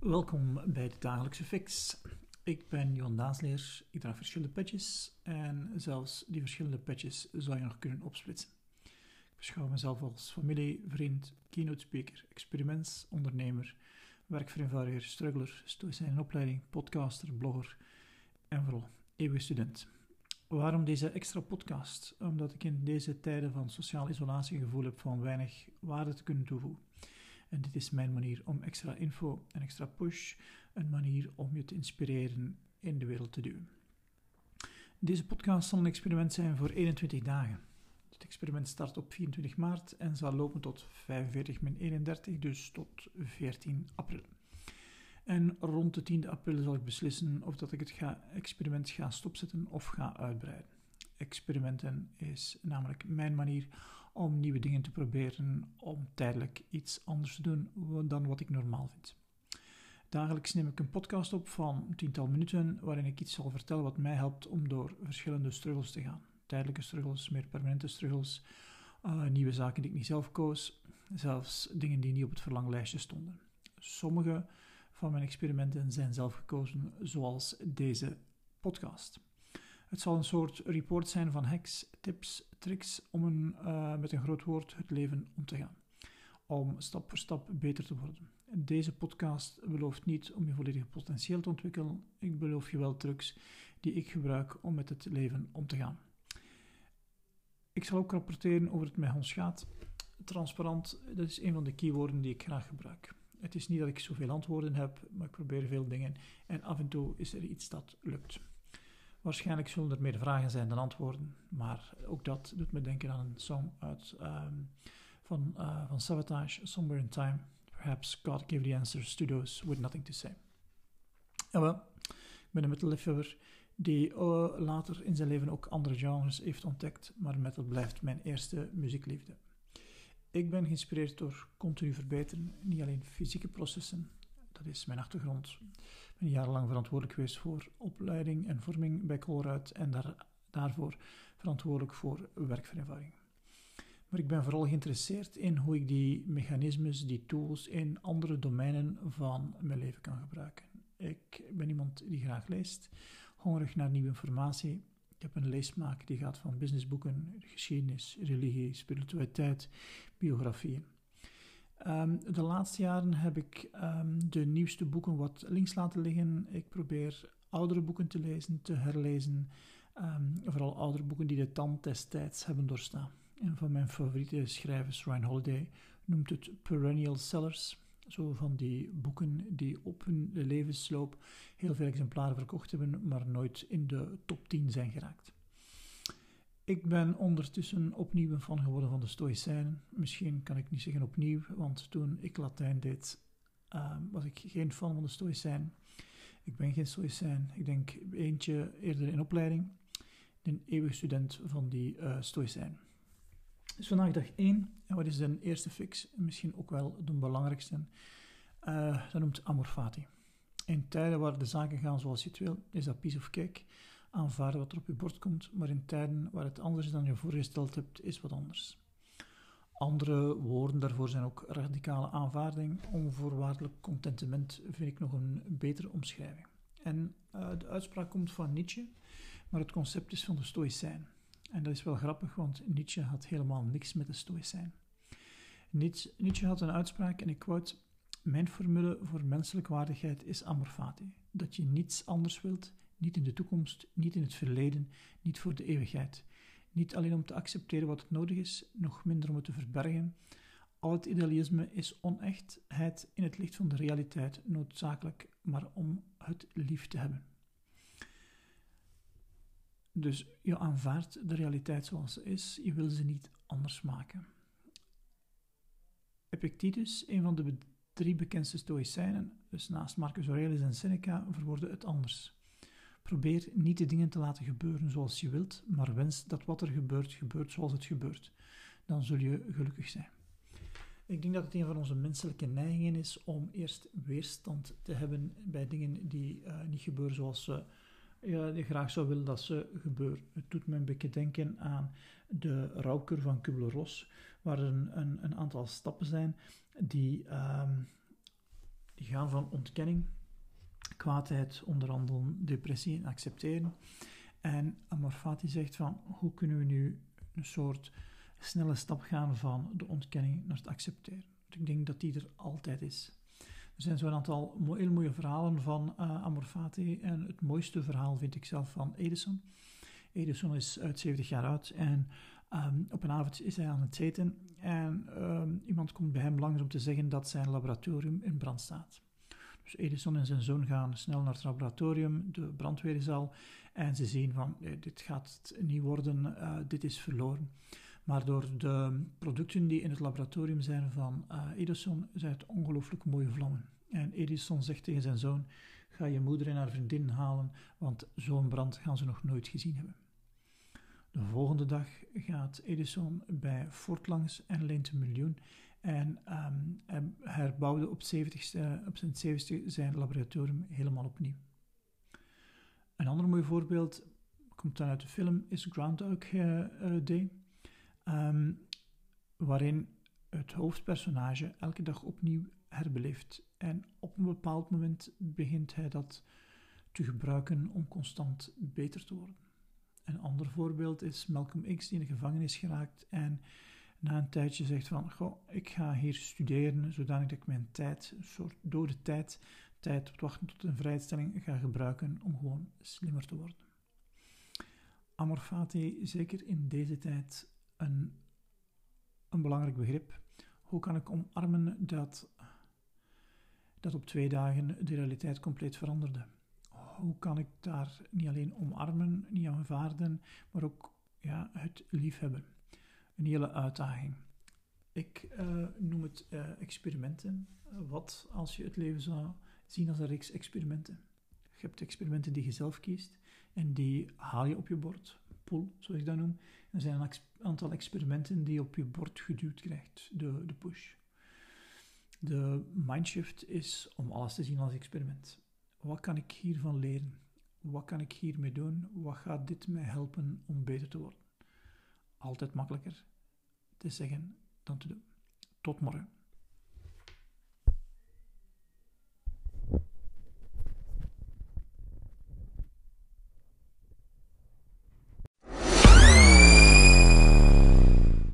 Welkom bij de dagelijkse fix. Ik ben Johan Daasleer, ik draag verschillende petjes en zelfs die verschillende petjes zou je nog kunnen opsplitsen. Ik beschouw mezelf als familie, vriend, keynote speaker, experimentsondernemer, werkvereenvoudiger, struggler, stoïcijn in opleiding, podcaster, blogger en vooral eeuwige student. Waarom deze extra podcast? Omdat ik in deze tijden van sociale isolatie gevoel heb van weinig waarde te kunnen toevoegen. En dit is mijn manier om extra info en extra push, een manier om je te inspireren in de wereld te duwen. Deze podcast zal een experiment zijn voor 21 dagen. Het experiment start op 24 maart en zal lopen tot 45 min 31, dus tot 14 april. En rond de 10 april zal ik beslissen of dat ik het experiment ga stopzetten of ga uitbreiden. Experimenten is namelijk mijn manier om nieuwe dingen te proberen, om tijdelijk iets anders te doen dan wat ik normaal vind. Dagelijks neem ik een podcast op van een tiental minuten waarin ik iets zal vertellen wat mij helpt om door verschillende struggles te gaan. Tijdelijke struggles, meer permanente struggles, uh, nieuwe zaken die ik niet zelf koos, zelfs dingen die niet op het verlanglijstje stonden. Sommige van mijn experimenten zijn zelf gekozen, zoals deze podcast. Het zal een soort report zijn van hacks, tips, tricks om een, uh, met een groot woord het leven om te gaan. Om stap voor stap beter te worden. Deze podcast belooft niet om je volledige potentieel te ontwikkelen. Ik beloof je wel trucs die ik gebruik om met het leven om te gaan. Ik zal ook rapporteren over het met ons gaat. Transparant, dat is een van de keywoorden die ik graag gebruik. Het is niet dat ik zoveel antwoorden heb, maar ik probeer veel dingen en af en toe is er iets dat lukt. Waarschijnlijk zullen er meer vragen zijn dan antwoorden, maar ook dat doet me denken aan een song uit, um, van, uh, van Savatage, Somewhere in Time. Perhaps God gave the answers to those with nothing to say. En wel, ik ben een metalliefhebber die uh, later in zijn leven ook andere genres heeft ontdekt, maar metal blijft mijn eerste muziekliefde. Ik ben geïnspireerd door continu verbeteren, niet alleen fysieke processen, dat is mijn achtergrond. Jarenlang verantwoordelijk geweest voor opleiding en vorming bij Colruyt en daar, daarvoor verantwoordelijk voor werkvereenvoudiging. Maar ik ben vooral geïnteresseerd in hoe ik die mechanismes, die tools in andere domeinen van mijn leven kan gebruiken. Ik ben iemand die graag leest, hongerig naar nieuwe informatie. Ik heb een leesmaak die gaat van businessboeken, geschiedenis, religie, spiritualiteit, biografieën. Um, de laatste jaren heb ik um, de nieuwste boeken wat links laten liggen. Ik probeer oudere boeken te lezen, te herlezen. Um, vooral oudere boeken die de tand des tijds hebben doorstaan. Een van mijn favoriete schrijvers, Ryan Holiday, noemt het perennial sellers. Zo van die boeken die op hun levensloop heel veel exemplaren verkocht hebben, maar nooit in de top 10 zijn geraakt. Ik ben ondertussen opnieuw een fan geworden van de Stoïcijnen. Misschien kan ik niet zeggen opnieuw, want toen ik Latijn deed, uh, was ik geen fan van de Stoïcijnen. Ik ben geen Stoïcijn. Ik denk eentje eerder in opleiding. Een eeuwig student van die uh, Stoïcijn. Dus vandaag dag 1. En wat is de eerste fix? Misschien ook wel de belangrijkste. Uh, dat noemt amor fati. In tijden waar de zaken gaan zoals je het wil, is dat piece of cake aanvaarden wat er op je bord komt, maar in tijden waar het anders is dan je voorgesteld hebt, is wat anders. Andere woorden daarvoor zijn ook radicale aanvaarding. Onvoorwaardelijk contentement vind ik nog een betere omschrijving. En uh, de uitspraak komt van Nietzsche, maar het concept is van de Stoïcijn. En dat is wel grappig, want Nietzsche had helemaal niks met de Stoïcijn. Nietzsche, had een uitspraak, en ik quote: Mijn formule voor menselijke waardigheid is amor fati. Dat je niets anders wilt niet in de toekomst, niet in het verleden, niet voor de eeuwigheid. Niet alleen om te accepteren wat het nodig is, nog minder om het te verbergen. Al het idealisme is onechtheid in het licht van de realiteit noodzakelijk, maar om het lief te hebben. Dus je aanvaardt de realiteit zoals ze is, je wil ze niet anders maken. Epictetus, een van de drie bekendste Stoïcijnen, dus naast Marcus Aurelius en Seneca, verwoordde het anders. Probeer niet de dingen te laten gebeuren zoals je wilt, maar wens dat wat er gebeurt, gebeurt zoals het gebeurt. Dan zul je gelukkig zijn. Ik denk dat het een van onze menselijke neigingen is om eerst weerstand te hebben bij dingen die uh, niet gebeuren zoals ze uh, graag zou willen dat ze gebeuren. Het doet me een beetje denken aan de rouwkur van Kubler-Ross, waar er een, een, een, aantal stappen zijn die, uh, die gaan van ontkenning, kwaadheid, onderhandelen, depressie en accepteren. En Amorfati zegt van, hoe kunnen we nu een soort snelle stap gaan van de ontkenning naar het accepteren? ik denk dat die er altijd is. Er zijn zo'n aantal heel mooie verhalen van uh, Amorfati en het mooiste verhaal vind ik zelf van Edison. Edison is uit 70 jaar oud en um, op een avond is hij aan het zitten en um, iemand komt bij hem langs om te zeggen dat zijn laboratorium in brand staat. Edison en zijn zoon gaan snel naar het laboratorium, de brandweer is al, en ze zien van dit gaat niet worden, uh, dit is verloren. Maar door de producten die in het laboratorium zijn van uh, Edison, zijn het ongelooflijk mooie vlammen. En Edison zegt tegen zijn zoon, ga je moeder en haar vriendin halen, want zo'n brand gaan ze nog nooit gezien hebben. De volgende dag gaat Edison bij Ford langs en leent een miljoen. En um, herbouwde op, 70, op zijn 70 zijn laboratorium helemaal opnieuw. Een ander mooi voorbeeld komt dan uit de film is Groundhog uh, Day, um, waarin het hoofdpersonage elke dag opnieuw herbeleeft. En op een bepaald moment begint hij dat te gebruiken om constant beter te worden. Een ander voorbeeld is Malcolm X, die in de gevangenis geraakt en na een tijdje zegt van, goh, ik ga hier studeren, zodanig dat ik mijn tijd, een soort dode tijd, tijd op wachten tot een vrijstelling ga gebruiken om gewoon slimmer te worden. Amor fati, zeker in deze tijd, een, een belangrijk begrip. Hoe kan ik omarmen dat, dat op twee dagen de realiteit compleet veranderde? hoe kan ik daar niet alleen omarmen, niet aanvaarden, maar ook ja, het liefhebben. Een hele uitdaging. Ik uh, noem het uh, experimenten. wat als je het leven zou zien als een reeks experimenten? Je hebt experimenten die je zelf kiest en die haal je op je bord, pull, zoals ik dat noem. Er zijn een aantal experimenten die je op je bord geduwd krijgt, de, de push. De mindshift is om alles te zien als experiment. Wat kan ik hiervan leren? Wat kan ik hiermee doen? Wat gaat dit mij helpen om beter te worden? Altijd makkelijker te zeggen dan te doen. Tot morgen.